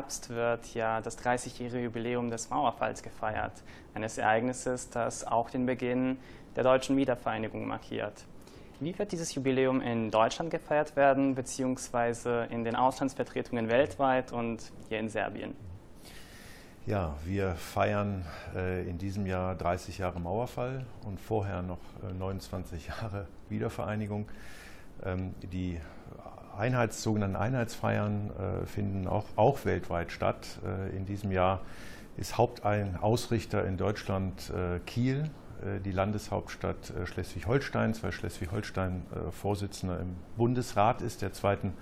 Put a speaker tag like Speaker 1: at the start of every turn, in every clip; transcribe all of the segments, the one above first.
Speaker 1: Herbst wird ja das 30-jährige Jubiläum des Mauerfalls gefeiert, eines Ereignisses, das auch den Beginn der deutschen Wiedervereinigung markiert. Wie wird dieses Jubiläum in Deutschland gefeiert werden, beziehungsweise in den Auslandsvertretungen weltweit und hier in Serbien?
Speaker 2: Ja, wir feiern äh, in diesem Jahr 30 Jahre Mauerfall und vorher noch äh, 29 Jahre Wiedervereinigung. Ähm, die Einheits, sogenannten Einheitsfeiern äh, finden auch, auch, weltweit statt. Äh, in diesem Jahr ist Hauptausrichter in Deutschland äh, Kiel, äh, die Landeshauptstadt Schleswig-Holsteins, weil Schleswig-Holstein Vorsitzender im Bundesrat ist, der zweiten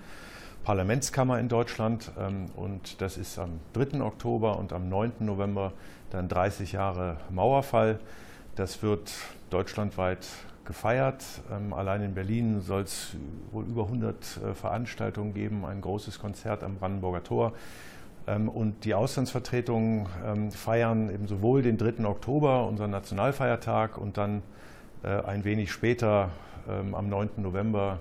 Speaker 2: Parlamentskammer in Deutschland. Ähm, und das ist am 3. Oktober und am 9. November dann 30 Jahre Mauerfall. Das wird deutschlandweit gefeiert. Ähm, allein in Berlin soll es wohl über 100 äh, Veranstaltungen geben, ein großes Konzert am Brandenburger Tor. Ähm, und die Auslandsvertretungen feiern eben sowohl den 3. Oktober, unseren Nationalfeiertag, und dann äh, ein wenig später am 9. November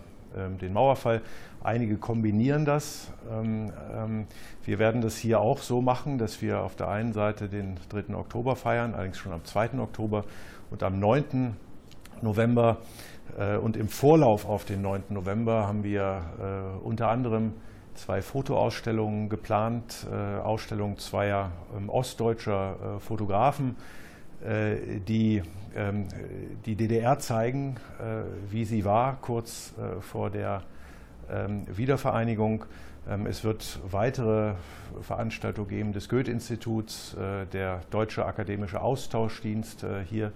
Speaker 2: den Mauerfall. Einige kombinieren das. Ähm, ähm, wir werden das hier auch so machen, dass wir auf der einen Seite den 3. Oktober feiern, allerdings schon am 2. Oktober und am 9. November. Äh, und im Vorlauf auf den 9. November haben wir äh, unter anderem zwei Fotoausstellungen geplant, äh, Ausstellungen zweier ähm, ostdeutscher Fotografen, die die DDR zeigen, wie sie war kurz vor der ähm, Wiedervereinigung. Ähm, es wird weitere Veranstaltungen geben des Goethe-Instituts, der Deutsche Akademische Austauschdienst hier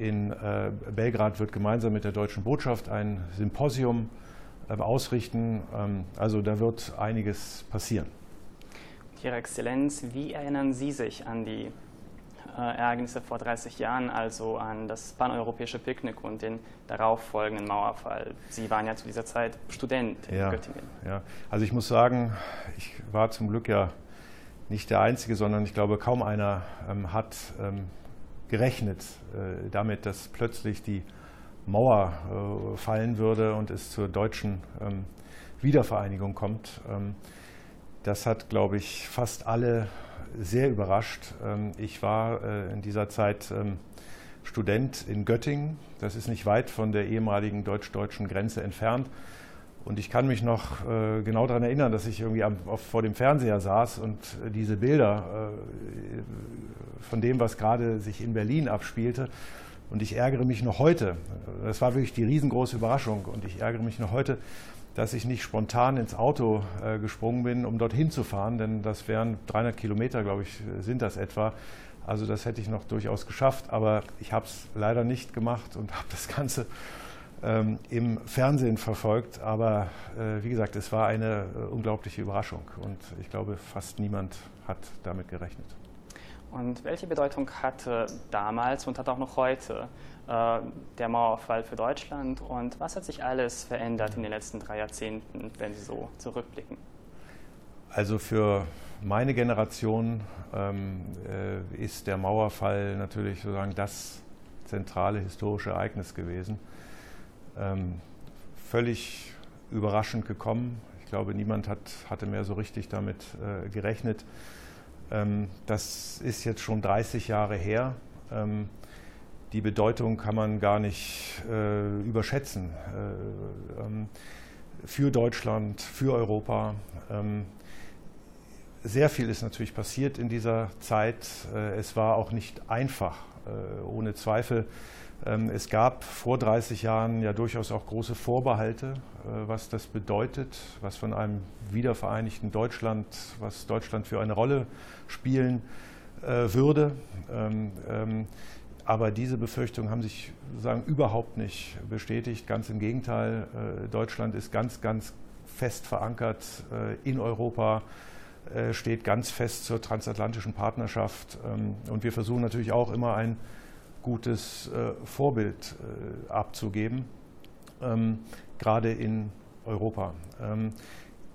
Speaker 2: in äh, Belgrad wird gemeinsam mit der Deutschen Botschaft ein Symposium ähm, ausrichten. Also da wird einiges passieren.
Speaker 1: Ihre Exzellenz, wie erinnern Sie sich an die äh, Ereignisse vor 30 Jahren, also an das paneuropäische Picknick und den darauffolgenden Mauerfall. Sie waren ja zu dieser Zeit Student in
Speaker 2: ja,
Speaker 1: Göttingen.
Speaker 2: Ja, also ich muss sagen, ich war zum Glück ja nicht der Einzige, sondern ich glaube, kaum einer ähm, hat ähm, gerechnet äh, damit, dass plötzlich die Mauer äh, fallen würde und es zur deutschen ähm, Wiedervereinigung kommt. Ähm, das hat, glaube ich, fast alle sehr überrascht. Ähm, ich war äh, in dieser Zeit Student in Göttingen. Das ist nicht weit von der ehemaligen deutsch-deutschen Grenze entfernt. Und ich kann mich noch äh, genau daran erinnern, dass ich irgendwie vor dem Fernseher saß und äh, diese Bilder von dem, was gerade sich in Berlin abspielte. Und ich ärgere mich noch heute, das war wirklich die riesengroße Überraschung, und ich ärgere mich noch heute, dass ich nicht spontan ins Auto äh, gesprungen bin, um dorthin zu fahren, denn das wären 300 Kilometer, glaube ich, sind das etwa. Also das hätte ich noch durchaus geschafft, aber ich habe es leider nicht gemacht und habe das Ganze ähm, im Fernsehen verfolgt. Aber äh, wie gesagt, es war eine äh, unglaubliche Überraschung und ich glaube, fast niemand hat damit gerechnet.
Speaker 1: Und welche Bedeutung hatte damals und hat auch noch heute äh, der Mauerfall für Deutschland und was hat sich alles verändert in den letzten drei Jahrzehnten, wenn Sie so zurückblicken?
Speaker 2: Also für meine Generation ähm, äh, ist der Mauerfall natürlich sozusagen das zentrale historische Ereignis gewesen. Ähm, völlig überraschend gekommen. Ich glaube, niemand hat, hatte mehr so richtig damit äh, gerechnet. Ähm, das ist jetzt schon 30 Jahre her. Ähm, die Bedeutung kann man gar nicht äh, überschätzen. Äh, ähm, für Deutschland, für Europa. Ähm, sehr viel ist natürlich passiert in dieser Zeit. Äh, es war auch nicht einfach, äh, ohne Zweifel. Ähm, es gab vor 30 Jahren ja durchaus auch große Vorbehalte, äh, was das bedeutet, was von einem wiedervereinigten Deutschland, was Deutschland für eine Rolle spielen äh, würde. Ähm, ähm, aber diese Befürchtungen haben sich sozusagen überhaupt nicht bestätigt. Ganz im Gegenteil, äh, Deutschland ist ganz, ganz fest verankert in Europa, steht ganz fest zur transatlantischen Partnerschaft. Und wir versuchen natürlich auch immer ein gutes Vorbild abzugeben, ähm, gerade in Europa. Ähm,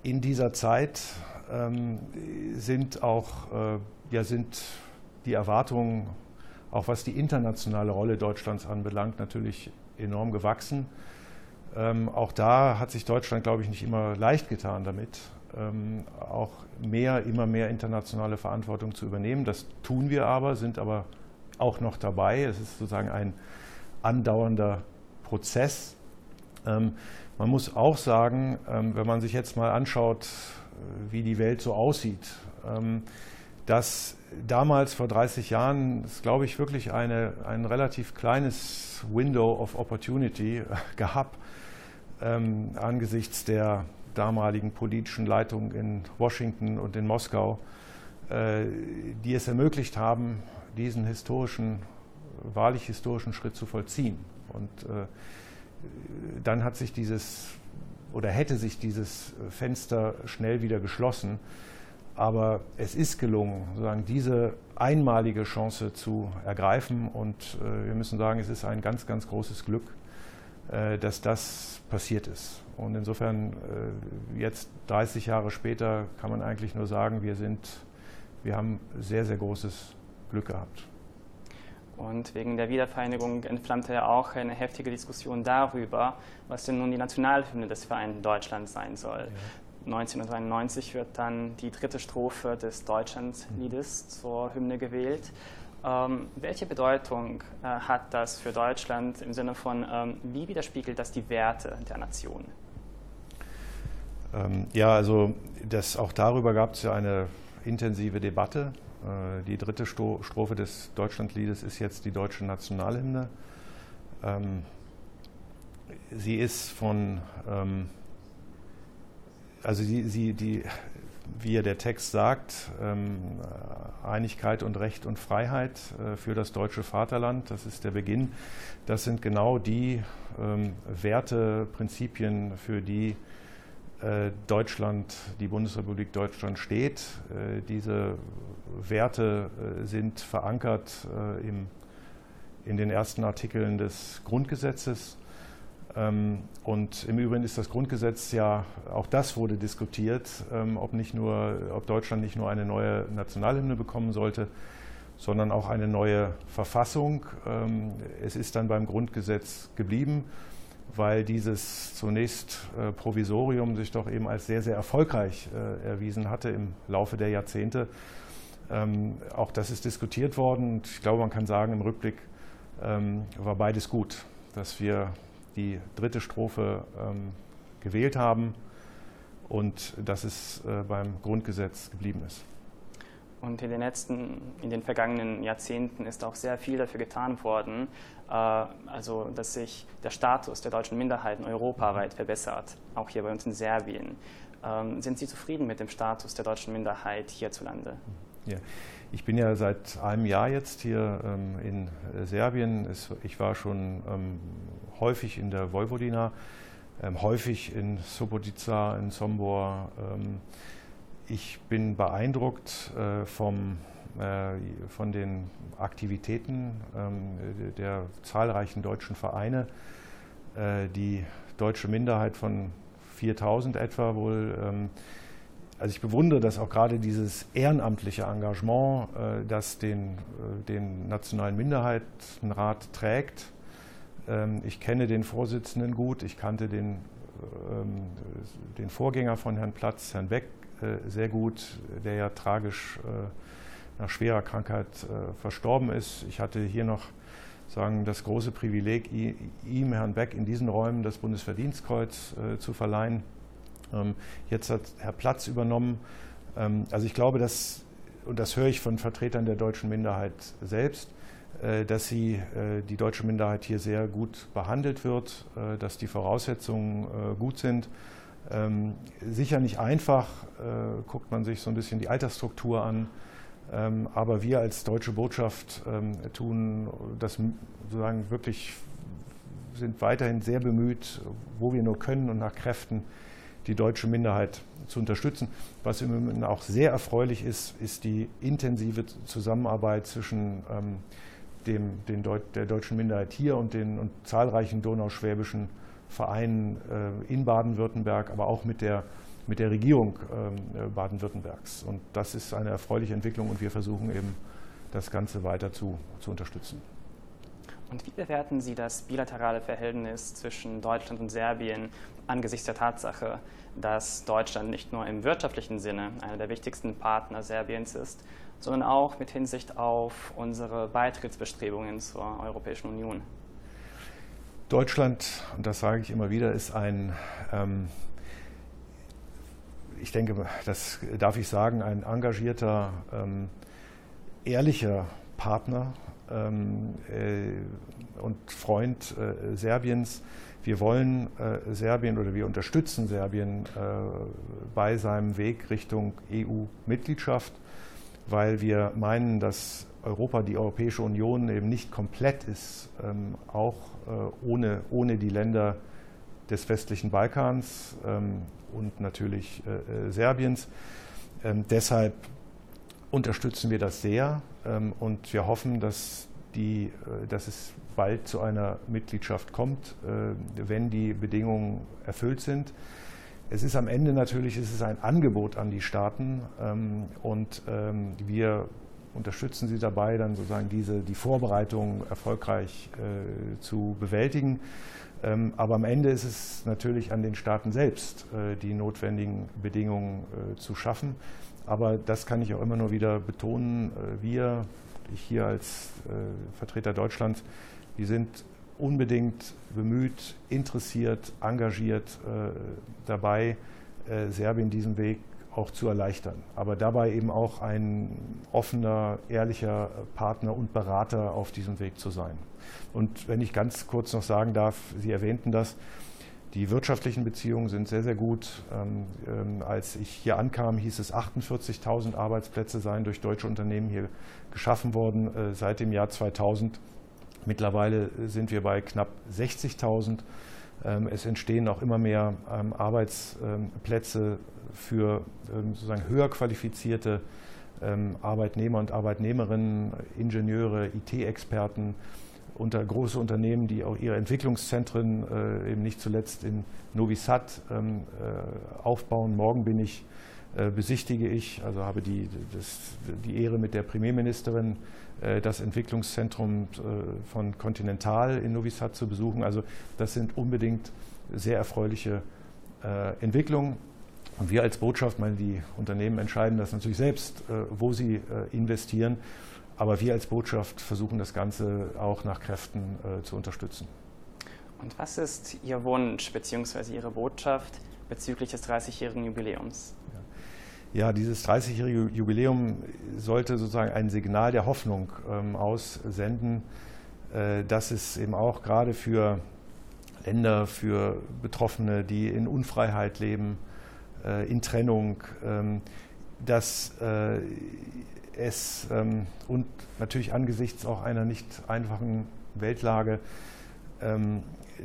Speaker 2: in dieser Zeit sind auch ja, sind die Erwartungen auch was die internationale Rolle Deutschlands anbelangt, natürlich enorm gewachsen. Ähm, auch da hat sich Deutschland, glaube ich, nicht immer leicht getan damit. ähm, auch mehr, immer mehr internationale Verantwortung zu übernehmen. Das tun wir aber, sind aber auch noch dabei. Es ist sozusagen ein andauernder Prozess. Ähm, man muss auch sagen, ähm, wenn man sich jetzt mal anschaut, äh, wie die Welt so aussieht, ähm, dass damals vor 30 Jahren es, glaube ich, wirklich eine, ein relativ kleines Window of Opportunity gab ähm, angesichts der damaligen politischen Leitung in Washington und in Moskau, äh, die es ermöglicht haben, diesen historischen, wahrlich historischen Schritt zu vollziehen. Und äh, dann hat sich dieses oder hätte sich dieses Fenster schnell wieder geschlossen. Aber es ist gelungen, sozusagen diese einmalige Chance zu ergreifen. Und äh, wir müssen sagen, es ist ein ganz, ganz großes Glück, äh, dass das passiert ist. Und insofern, äh, jetzt 30 Jahre später, kann man eigentlich nur sagen, wir, sind, wir haben sehr, sehr großes Glück gehabt.
Speaker 1: Und wegen der Wiedervereinigung entflammte ja auch eine heftige Diskussion darüber, was denn nun die Nationalhymne des Vereinten Deutschlands sein soll. Ja. 1993 wird dann die dritte Strophe des Deutschlandliedes mhm. zur Hymne gewählt. Ähm, welche Bedeutung äh, hat das für Deutschland im Sinne von, ähm, wie widerspiegelt das die Werte der Nation?
Speaker 2: Ähm, ja, also das, auch darüber gab es ja eine intensive Debatte. Äh, die dritte Strophe des Deutschlandliedes ist jetzt die deutsche Nationalhymne. Ähm, sie ist von, ähm, also sie, sie, die, wie der Text sagt, Einigkeit und Recht und Freiheit äh, für das deutsche Vaterland, das ist der Beginn. Das sind genau die Werte, Prinzipien, für die Deutschland, die Bundesrepublik Deutschland steht. Äh, diese Werte äh, sind verankert in den ersten Artikeln des Grundgesetzes. Ähm, und im Übrigen ist das Grundgesetz ja, auch das wurde diskutiert, ähm, ob, nicht nur, ob Deutschland nicht nur eine neue Nationalhymne bekommen sollte, sondern auch eine neue Verfassung. Ähm, es ist dann beim Grundgesetz geblieben weil dieses zunächst äh, Provisorium sich doch eben als sehr, sehr erfolgreich äh, erwiesen hatte im Laufe der Jahrzehnte. Ähm, auch das ist diskutiert worden und ich glaube, man kann sagen, im Rückblick ähm, war beides gut, dass wir die dritte Strophe ähm, gewählt haben und dass es äh, beim Grundgesetz geblieben ist.
Speaker 1: Und in den letzten, in den vergangenen Jahrzehnten ist auch sehr viel dafür getan worden, äh, also dass sich der Status der deutschen Minderheiten europaweit verbessert, auch hier bei uns in Serbien. Ähm, sind Sie zufrieden mit dem Status der deutschen Minderheit hierzulande?
Speaker 2: Ja. Ich bin ja seit einem Jahr jetzt hier ähm, in Serbien. ich war schon ähm, häufig in der Vojvodina, häufig in Subotica, in Sombor ich bin beeindruckt äh, vom, äh, von den Aktivitäten ähm, der zahlreichen deutschen Vereine. Äh, die deutsche Minderheit von 4000 etwa wohl. Ähm, also ich bewundere das auch gerade dieses ehrenamtliche Engagement, das den, den Nationalen Minderheitenrat trägt. Ähm, ich kenne den Vorsitzenden gut, ich kannte den, den Vorgänger von Herrn Platz, Herrn Beck, sehr gut, der ja tragisch äh, nach schwerer Krankheit äh, verstorben ist. Ich hatte hier noch sagen, das große Privileg, ihm, Herrn Beck, in diesen Räumen das Bundesverdienstkreuz zu verleihen. Ähm, jetzt hat Herr Platz übernommen. Ähm, also ich glaube, dass, und das höre ich von Vertretern der deutschen Minderheit selbst, dass sie, die deutsche Minderheit hier sehr gut behandelt wird, dass die Voraussetzungen gut sind. Ähm, sicher nicht einfach, äh, guckt man sich so ein bisschen die Altersstruktur an. Ähm, aber wir als deutsche Botschaft ähm, tun das sozusagen wirklich, sind weiterhin sehr bemüht, wo wir nur können und nach Kräften die deutsche Minderheit zu unterstützen. Was im Moment auch sehr erfreulich ist, ist die intensive Zusammenarbeit zwischen ähm, dem, den Deut der deutschen Minderheit hier und den und zahlreichen donauschwäbischen Vereinen äh, in Baden-Württemberg, aber auch mit der, mit der Regierung ähm, äh, Baden-Württembergs. Und das ist eine erfreuliche Entwicklung und wir versuchen eben, das Ganze weiter zu, zu unterstützen.
Speaker 1: Und wie bewerten Sie das bilaterale Verhältnis zwischen Deutschland und Serbien angesichts der Tatsache, dass Deutschland nicht nur im wirtschaftlichen Sinne einer der wichtigsten Partner Serbiens ist, sondern auch mit Hinsicht auf unsere Beitrittsbestrebungen zur Europäischen Union?
Speaker 2: Deutschland, und das sage ich immer wieder, ist ein, ähm, ich denke, das darf ich sagen, ein engagierter, ähm, ehrlicher Partner ähm, äh, und Freund äh, Serbiens. Wir wollen äh, Serbien oder wir unterstützen Serbien äh, bei seinem Weg Richtung EU-Mitgliedschaft, weil wir meinen, dass Europa, die Europäische Union eben nicht komplett ist, ähm, auch äh, ohne, ohne die Länder des westlichen Balkans ähm, und natürlich äh, Serbiens. Ähm, deshalb unterstützen wir das sehr ähm, und wir hoffen, dass, die, äh, dass es bald zu einer Mitgliedschaft kommt, äh, wenn die Bedingungen erfüllt sind. Es ist am Ende natürlich es ist ein Angebot an die Staaten ähm, und ähm, wir unterstützen sie dabei, dann sozusagen diese, die Vorbereitung erfolgreich äh, zu bewältigen. Ähm, aber am Ende ist es natürlich an den Staaten selbst, äh, die notwendigen Bedingungen äh, zu schaffen. Aber das kann ich auch immer nur wieder betonen. Äh, wir, ich hier als Vertreter Deutschlands, wir sind unbedingt bemüht, interessiert, engagiert dabei, Serbien diesen Weg auch zu erleichtern. Aber dabei eben auch ein offener, ehrlicher Partner und Berater auf diesem Weg zu sein. Und wenn ich ganz kurz noch sagen darf, Sie erwähnten das, die wirtschaftlichen Beziehungen sind sehr, sehr gut. Ähm, ähm, als ich hier ankam, hieß es, 48.000 Arbeitsplätze seien durch deutsche Unternehmen hier geschaffen worden äh, seit dem Jahr 2000. Mittlerweile sind wir bei knapp 60.000. Ähm, es entstehen auch immer mehr ähm, Arbeitsplätze für ähm, sozusagen höher qualifizierte Arbeitnehmer und Arbeitnehmerinnen, Ingenieure, IT-Experten, unter große Unternehmen, die auch ihre Entwicklungszentren äh, eben nicht zuletzt in Novi Sad ähm, äh, aufbauen. Morgen bin ich, äh, besichtige ich, also habe die, das, die Ehre mit der Premierministerin äh, das Entwicklungszentrum äh, von Continental in Novi Sad zu besuchen. Also das sind unbedingt sehr erfreuliche äh, Entwicklungen. Und wir als Botschaft, meine, die Unternehmen entscheiden das natürlich selbst, wo sie investieren. Aber wir als Botschaft versuchen das Ganze auch nach Kräften äh, zu unterstützen.
Speaker 1: Und was ist Ihr Wunsch bzw. Ihre Botschaft bezüglich des 30-jährigen Jubiläums?
Speaker 2: Ja. ja dieses 30-jährige Jubiläum sollte sozusagen ein Signal der Hoffnung ähm, aussenden, äh, dass es eben auch gerade für Länder, für Betroffene, die in Unfreiheit leben, äh, in Trennung, ähm, dass äh, es ähm, und natürlich angesichts auch einer nicht einfachen Weltlage, ähm,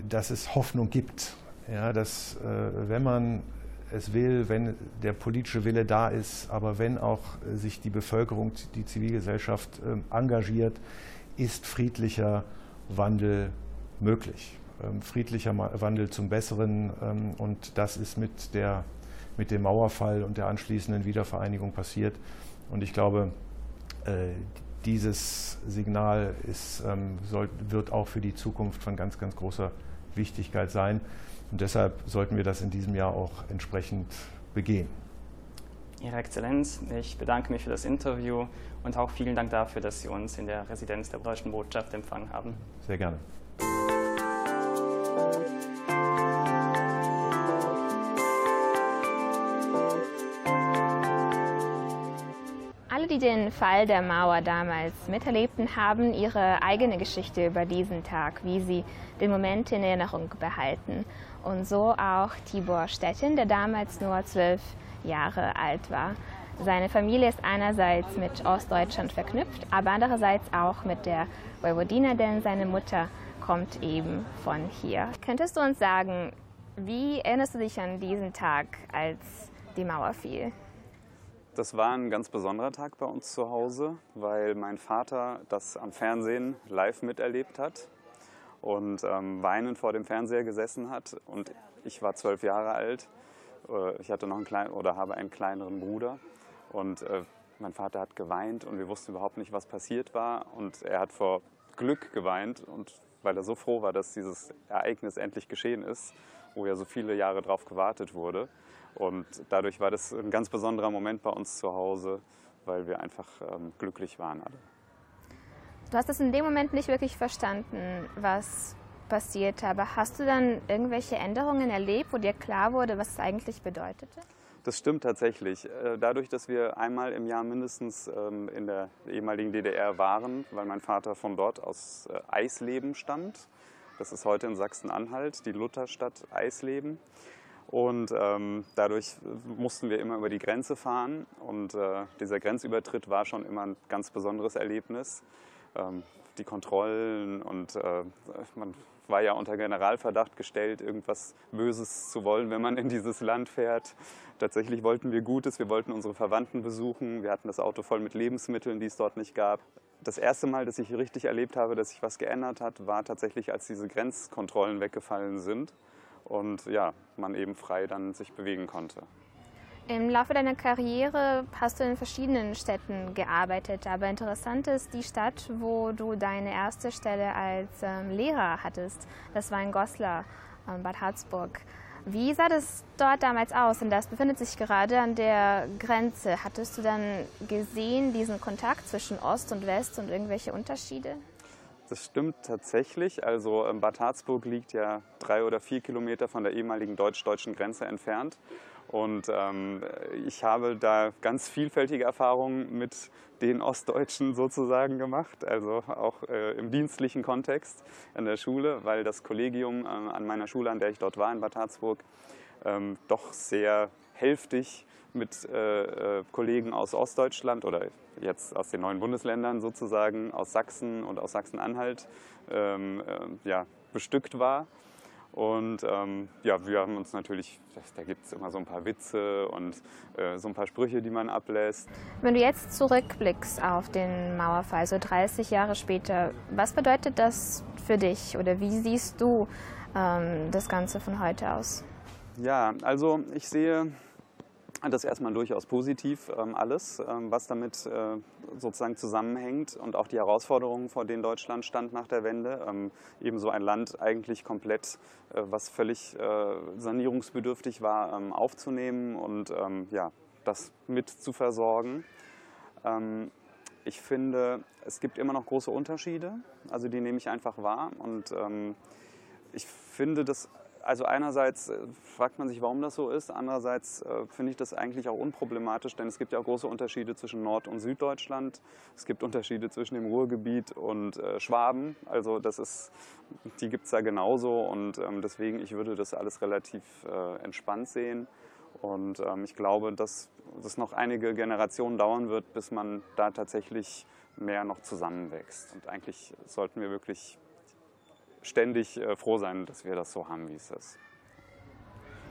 Speaker 2: dass es Hoffnung gibt. Ja, dass äh, wenn man es will, wenn der politische Wille da ist, aber wenn auch sich die Bevölkerung, die Zivilgesellschaft äh, engagiert, ist friedlicher Wandel möglich. Ähm, friedlicher Wandel zum Besseren ähm, und das ist mit, der, mit dem Mauerfall und der anschließenden Wiedervereinigung passiert. Und ich glaube, äh, dieses Signal ist, ähm, soll, wird auch für die Zukunft von ganz, ganz großer Wichtigkeit sein. Und deshalb sollten wir das in diesem Jahr auch entsprechend begehen.
Speaker 1: Ihre Exzellenz, ich bedanke mich für das Interview und auch vielen Dank dafür, dass Sie uns in der Residenz der Deutschen Botschaft empfangen haben.
Speaker 2: Sehr gerne.
Speaker 3: Die den Fall der Mauer damals miterlebten, haben ihre eigene Geschichte über diesen Tag, wie sie den Moment in Erinnerung behalten. Und so auch Tibor Stettin, der damals nur zwölf Jahre alt war. Seine Familie ist einerseits mit Ostdeutschland verknüpft, aber andererseits auch mit der Vojvodina, denn seine Mutter kommt eben von hier. Könntest du uns sagen, wie erinnerst du dich an diesen Tag, als die Mauer fiel?
Speaker 4: Das war ein ganz besonderer Tag bei uns zu Hause, weil mein Vater das am Fernsehen live miterlebt hat und ähm, weinend vor dem Fernseher gesessen hat. Und ich war zwölf Jahre alt. Äh, ich hatte noch einen kleinen oder habe einen kleineren Bruder. Und äh, mein Vater hat geweint und wir wussten überhaupt nicht, was passiert war. Und er hat vor Glück geweint und weil er so froh war, dass dieses Ereignis endlich geschehen ist, wo ja so viele Jahre drauf gewartet wurde. Und dadurch war das ein ganz besonderer Moment bei uns zu Hause, weil wir einfach ähm, glücklich waren alle.
Speaker 3: Du hast es in dem Moment nicht wirklich verstanden, was passiert, aber hast du dann irgendwelche Änderungen erlebt, wo dir klar wurde, was es eigentlich bedeutete?
Speaker 4: Das stimmt tatsächlich. Äh, dadurch, dass wir einmal im Jahr mindestens ähm, in der ehemaligen DDR waren, weil mein Vater von dort aus äh, Eisleben stammt. Das ist heute in Sachsen-Anhalt, die Lutherstadt Eisleben. Und ähm, dadurch mussten wir immer über die Grenze fahren. Und äh, dieser Grenzübertritt war schon immer ein ganz besonderes Erlebnis. Ähm, die Kontrollen und äh, man war ja unter Generalverdacht gestellt, irgendwas Böses zu wollen, wenn man in dieses Land fährt. Tatsächlich wollten wir Gutes, wir wollten unsere Verwandten besuchen, wir hatten das Auto voll mit Lebensmitteln, die es dort nicht gab. Das erste Mal, dass ich richtig erlebt habe, dass sich was geändert hat, war tatsächlich, als diese Grenzkontrollen weggefallen sind und ja, man eben frei dann sich bewegen konnte.
Speaker 3: Im Laufe deiner Karriere hast du in verschiedenen Städten gearbeitet, aber interessant ist die Stadt, wo du deine erste Stelle als ähm, Lehrer hattest. Das war in Goslar, ähm, Bad Harzburg. Wie sah das dort damals aus? Denn das befindet sich gerade an der Grenze. Hattest du dann gesehen diesen Kontakt zwischen Ost und West und irgendwelche Unterschiede?
Speaker 4: Das stimmt tatsächlich. Also ähm, Bad Harzburg liegt ja drei oder vier Kilometer von der ehemaligen deutsch-deutschen Grenze entfernt. Und ähm, ich habe da ganz vielfältige Erfahrungen mit den Ostdeutschen sozusagen gemacht, also auch äh, im dienstlichen Kontext an der Schule, weil das Kollegium äh, an meiner Schule, an der ich dort war in Bad Harzburg, ähm, doch sehr hälftig mit äh, äh Kollegen aus Ostdeutschland oder jetzt aus den neuen Bundesländern sozusagen, aus Sachsen und aus Sachsen-Anhalt ähm, äh, ja, bestückt war. Und ähm, ja, wir haben uns natürlich, da gibt es immer so ein paar Witze und äh, so ein paar Sprüche, die man ablässt.
Speaker 3: Wenn du jetzt zurückblickst auf den Mauerfall, so 30 Jahre später, was bedeutet das für dich oder wie siehst du ähm, das Ganze von heute aus?
Speaker 4: Ja, also ich sehe das ist erstmal durchaus positiv, ähm, alles, ähm, was damit äh, sozusagen zusammenhängt und auch die Herausforderungen, vor denen Deutschland stand nach der Wende. Ähm, ebenso ein Land eigentlich komplett, äh, was völlig äh, sanierungsbedürftig war, aufzunehmen und ja, das mit zu versorgen. Ich finde, es gibt immer noch große Unterschiede, also die nehme ich einfach wahr und ich finde das also einerseits äh, fragt man sich, warum das so ist. Andererseits äh, finde ich das eigentlich auch unproblematisch, denn es gibt ja auch große Unterschiede zwischen Nord- und Süddeutschland. Es gibt Unterschiede zwischen dem Ruhrgebiet und äh, Schwaben. Also das ist, die gibt es da genauso und ähm, deswegen, ich würde das alles relativ äh, entspannt sehen. Und ähm, ich glaube, dass es noch einige Generationen dauern wird, bis man da tatsächlich mehr noch zusammenwächst. Und eigentlich sollten wir wirklich ständig äh, froh sein, dass wir das so haben, wie es ist.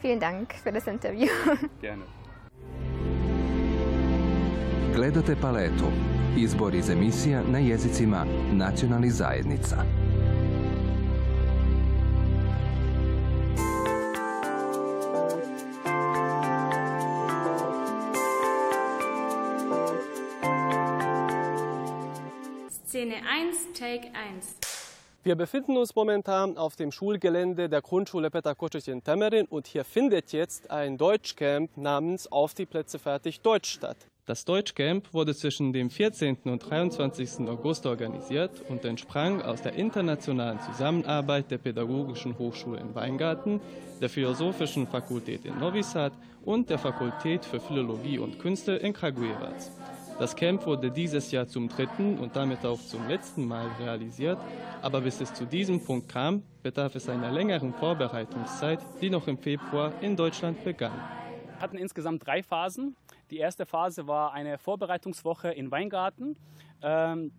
Speaker 3: Vielen Dank für das Interview.
Speaker 4: Gerne.
Speaker 5: Gledate paletu. Izbor iz emisija na jezicima nacionalnih zajednica.
Speaker 6: Szene 1, Take 1.
Speaker 7: Wir befinden uns momentan auf dem Schulgelände der Grundschule Peter Kocic in Temmerin und hier findet jetzt ein Deutschcamp namens Auf die Plätze fertig Deutsch statt. Das Deutschcamp wurde zwischen dem 14. und 23. August organisiert und entsprang aus der internationalen Zusammenarbeit der Pädagogischen Hochschule in Weingarten, der Philosophischen Fakultät in Novi Sad und der Fakultät für Philologie und Künste in Kragujevac. Das Camp wurde dieses Jahr zum dritten und damit auch zum letzten Mal realisiert, aber bis es zu diesem Punkt kam, bedarf es einer längeren Vorbereitungszeit, die noch im Februar in Deutschland begann.
Speaker 8: Wir hatten insgesamt drei Phasen. Die erste Phase war eine Vorbereitungswoche in Weingarten. Ähm,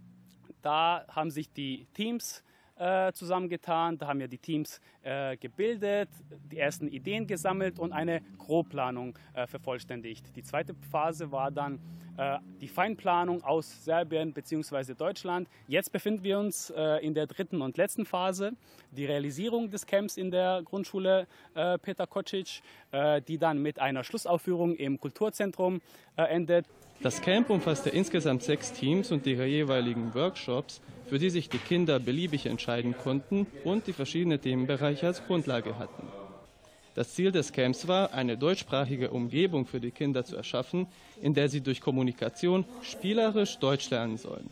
Speaker 8: da haben sich die Teams äh, zusammengetan. Da haben wir die Teams äh, gebildet, die ersten Ideen gesammelt und eine Grobplanung äh, vervollständigt. Die zweite Phase war dann äh, die Feinplanung aus Serbien bzw. Deutschland. Jetzt befinden wir uns äh, in der dritten und letzten Phase, die Realisierung des Camps in der Grundschule Peter Kocic, die dann mit einer Schlussaufführung im Kulturzentrum endet.
Speaker 7: Das Camp umfasste insgesamt sechs Teams und ihre jeweiligen Workshops, für die sich die Kinder beliebig entscheiden konnten und die verschiedene Themenbereiche als Grundlage hatten. Das Ziel des Camps war, eine deutschsprachige Umgebung für die Kinder zu erschaffen, in der sie durch Kommunikation spielerisch Deutsch lernen sollen.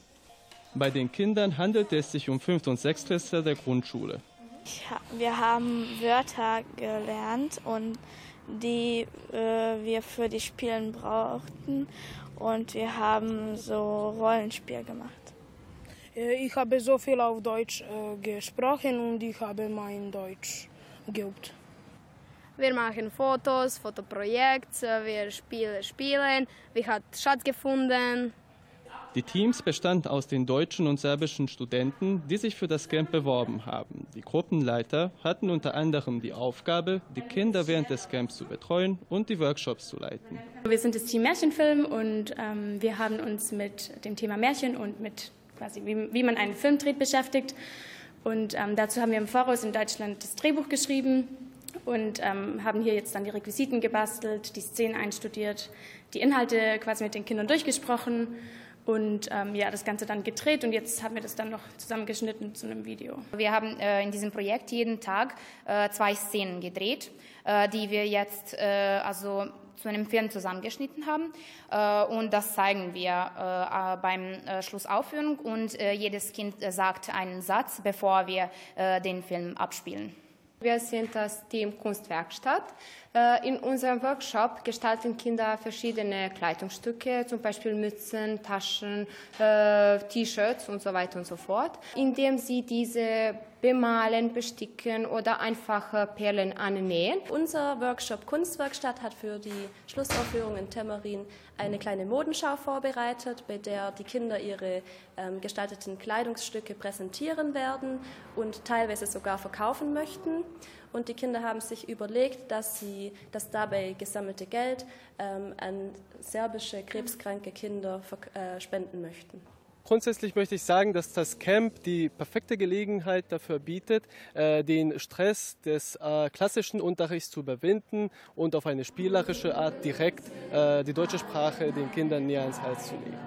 Speaker 7: Bei den Kindern handelte es sich um Fünft- und Sechstklässler der Grundschule.
Speaker 9: Wir haben Wörter gelernt und die äh, wir für die Spielen brauchten und wir haben so Rollenspiel gemacht.
Speaker 10: Äh, ich habe so viel auf Deutsch äh, gesprochen und ich habe mein Deutsch geübt.
Speaker 11: Wir machen Fotos, Fotoprojekte, wir spielen Spielen, wir haben Schatz gefunden.
Speaker 7: Die Teams bestanden aus den deutschen und serbischen Studenten, die sich für das Camp beworben haben. Die Gruppenleiter hatten unter anderem die Aufgabe, die Kinder während des Camps zu betreuen und die Workshops zu leiten.
Speaker 12: Wir sind das Team Märchenfilm und ähm, wir haben uns mit dem Thema Märchen und mit quasi wie, wie man einen Film dreht beschäftigt. Und ähm, dazu haben wir im Voraus in Deutschland das Drehbuch geschrieben und ähm, haben hier jetzt dann die Requisiten gebastelt, die Szenen einstudiert, die Inhalte quasi mit den Kindern durchgesprochen und ähm, ja, das Ganze dann gedreht und jetzt haben wir das dann noch zusammengeschnitten zu einem Video.
Speaker 13: Wir haben äh, in diesem Projekt jeden Tag äh, zwei Szenen gedreht, äh, die wir jetzt äh, also zu einem Film zusammengeschnitten haben äh, und das zeigen wir äh, beim Schlussaufführung und jedes Kind sagt einen Satz, bevor wir den Film abspielen.
Speaker 14: Wir sind das Team Kunstwerkstatt. Äh, in unserem Workshop gestalten Kinder verschiedene Kleidungsstücke, zum Beispiel Mützen, Taschen, äh, T-Shirts und so weiter und so fort, indem sie diese bemalen, besticken oder einfache Perlen annähen.
Speaker 15: Unser Workshop Kunstwerkstatt hat für die Schlussaufführung in Temmerin eine kleine Modenschau vorbereitet, bei der die Kinder ihre ähm, gestalteten Kleidungsstücke präsentieren werden und teilweise sogar verkaufen möchten. Und die Kinder haben sich überlegt, dass sie das dabei gesammelte Geld ähm, an serbische krebskranke Kinder äh, spenden möchten.
Speaker 7: Grundsätzlich möchte ich sagen, dass das Camp die perfekte Gelegenheit dafür bietet, äh, den Stress des äh, klassischen Unterrichts zu überwinden und auf eine spielerische Art direkt äh, die deutsche Sprache den Kindern näher ans Hals zu legen.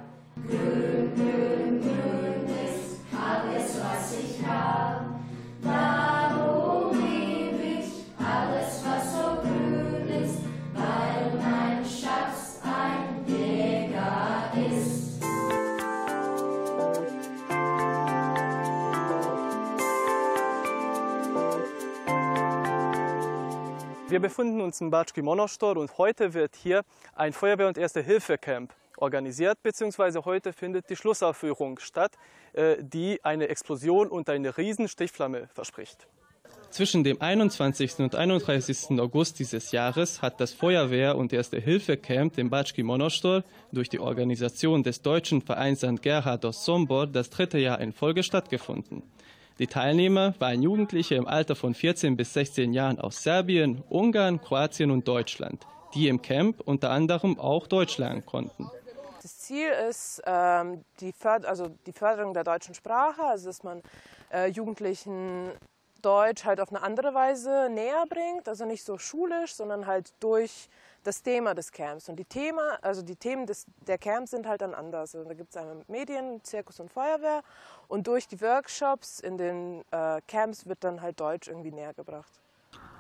Speaker 7: Grün, grün, grün ist alles, was ich habe. Wir befinden uns in Batschki Monostor und heute wird hier ein Feuerwehr- und Erste-Hilfe-Camp organisiert, beziehungsweise heute findet die Schlussaufführung statt, äh, die eine Explosion und eine riesen Stichflamme verspricht. Zwischen dem 21. und 31. August dieses Jahres hat das Feuerwehr- und Erste-Hilfe-Camp im Batschki Monostor durch die Organisation des deutschen Vereins St. Gerhard aus Sombor das dritte Jahr in Folge stattgefunden. Die Teilnehmer waren Jugendliche im Alter von 14 bis 16 Jahren aus Serbien, Ungarn, Kroatien und Deutschland, die im Camp unter anderem auch Deutsch lernen konnten.
Speaker 16: Das Ziel ist ähm, die, Förder also die, Förderung der deutschen Sprache, also dass man äh, Jugendlichen Deutsch halt auf eine andere Weise näher bringt, also nicht so schulisch, sondern halt durch das Thema des Camps. Und die Thema, also die Themen des, der Camps sind halt dann anders. Also da gibt es einmal Medien, Zirkus und Feuerwehr. Und durch die Workshops in den äh, Camps wird dann halt Deutsch irgendwie näher gebracht.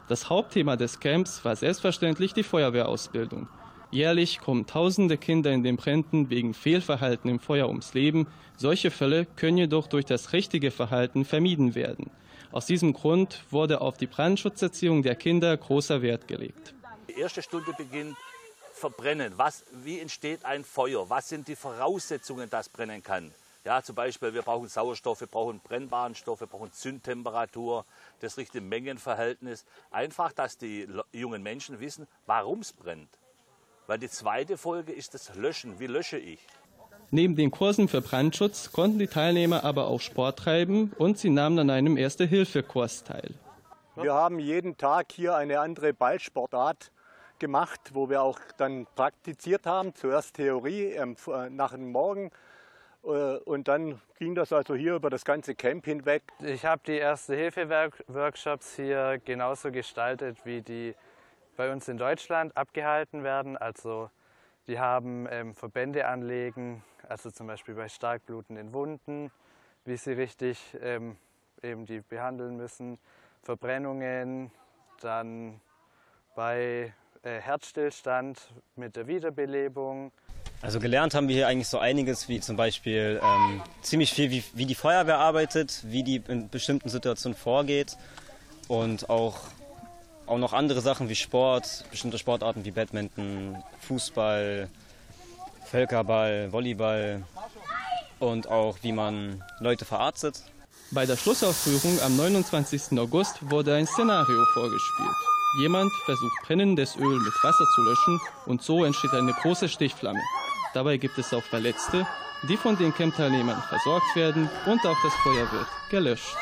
Speaker 7: Das Hauptthema des Camps war selbstverständlich die Feuerwehrausbildung. Jährlich kommen tausende Kinder in den Bränden wegen Fehlverhalten im Feuer ums Leben. Solche Fälle können jedoch durch das richtige Verhalten vermieden werden. Aus diesem Grund wurde auf die Brandschutzerziehung der Kinder großer Wert gelegt.
Speaker 17: Die erste Stunde beginnt Verbrennen. Was, wie entsteht ein Feuer? Was sind die Voraussetzungen, dass brennen kann? Ja, zum Beispiel, wir brauchen Sauerstoff, wir brauchen brennbaren Stoff, wir brauchen Zündtemperatur, das richtige Mengenverhältnis. Einfach, dass die jungen Menschen wissen, warum es brennt. Weil die zweite Folge ist das Löschen. Wie lösche ich?
Speaker 7: Neben den Kursen für Brandschutz konnten die Teilnehmer aber auch Sport treiben und sie nahmen an einem Erste-Hilfe-Kurs teil.
Speaker 18: Wir haben jeden Tag hier eine andere Ballsportart gemacht, wo wir auch dann praktiziert haben. Zuerst Theorie ähm, äh, nach dem Morgen äh, und dann ging das also hier über das ganze Camp hinweg.
Speaker 19: Ich habe die Erste-Hilfe-Workshops hier genauso gestaltet, wie die bei uns in Deutschland abgehalten werden. Also Die haben ähm, Verbände anlegen, also zum Beispiel bei stark blutenden Wunden, wie sie richtig ähm, eben die behandeln müssen, Verbrennungen, dann bei äh, Herzstillstand mit der Wiederbelebung.
Speaker 20: Also gelernt haben wir hier eigentlich so einiges, wie zum Beispiel ähm, ziemlich viel, wie, wie die Feuerwehr arbeitet, wie die in bestimmten Situationen vorgeht und auch, auch noch andere Sachen wie Sport, bestimmte Sportarten wie Badminton, Fußball, Völkerball, Volleyball und auch wie man Leute verarztet.
Speaker 7: Bei der Schlussaufführung am 29. August wurde ein Szenario vorgespielt. Jemand versucht brennendes Öl mit Wasser zu löschen und so entsteht eine große Stichflamme. Dabei gibt es auch Verletzte, die von den Campteilnehmern versorgt werden und auch das Feuer wird gelöscht.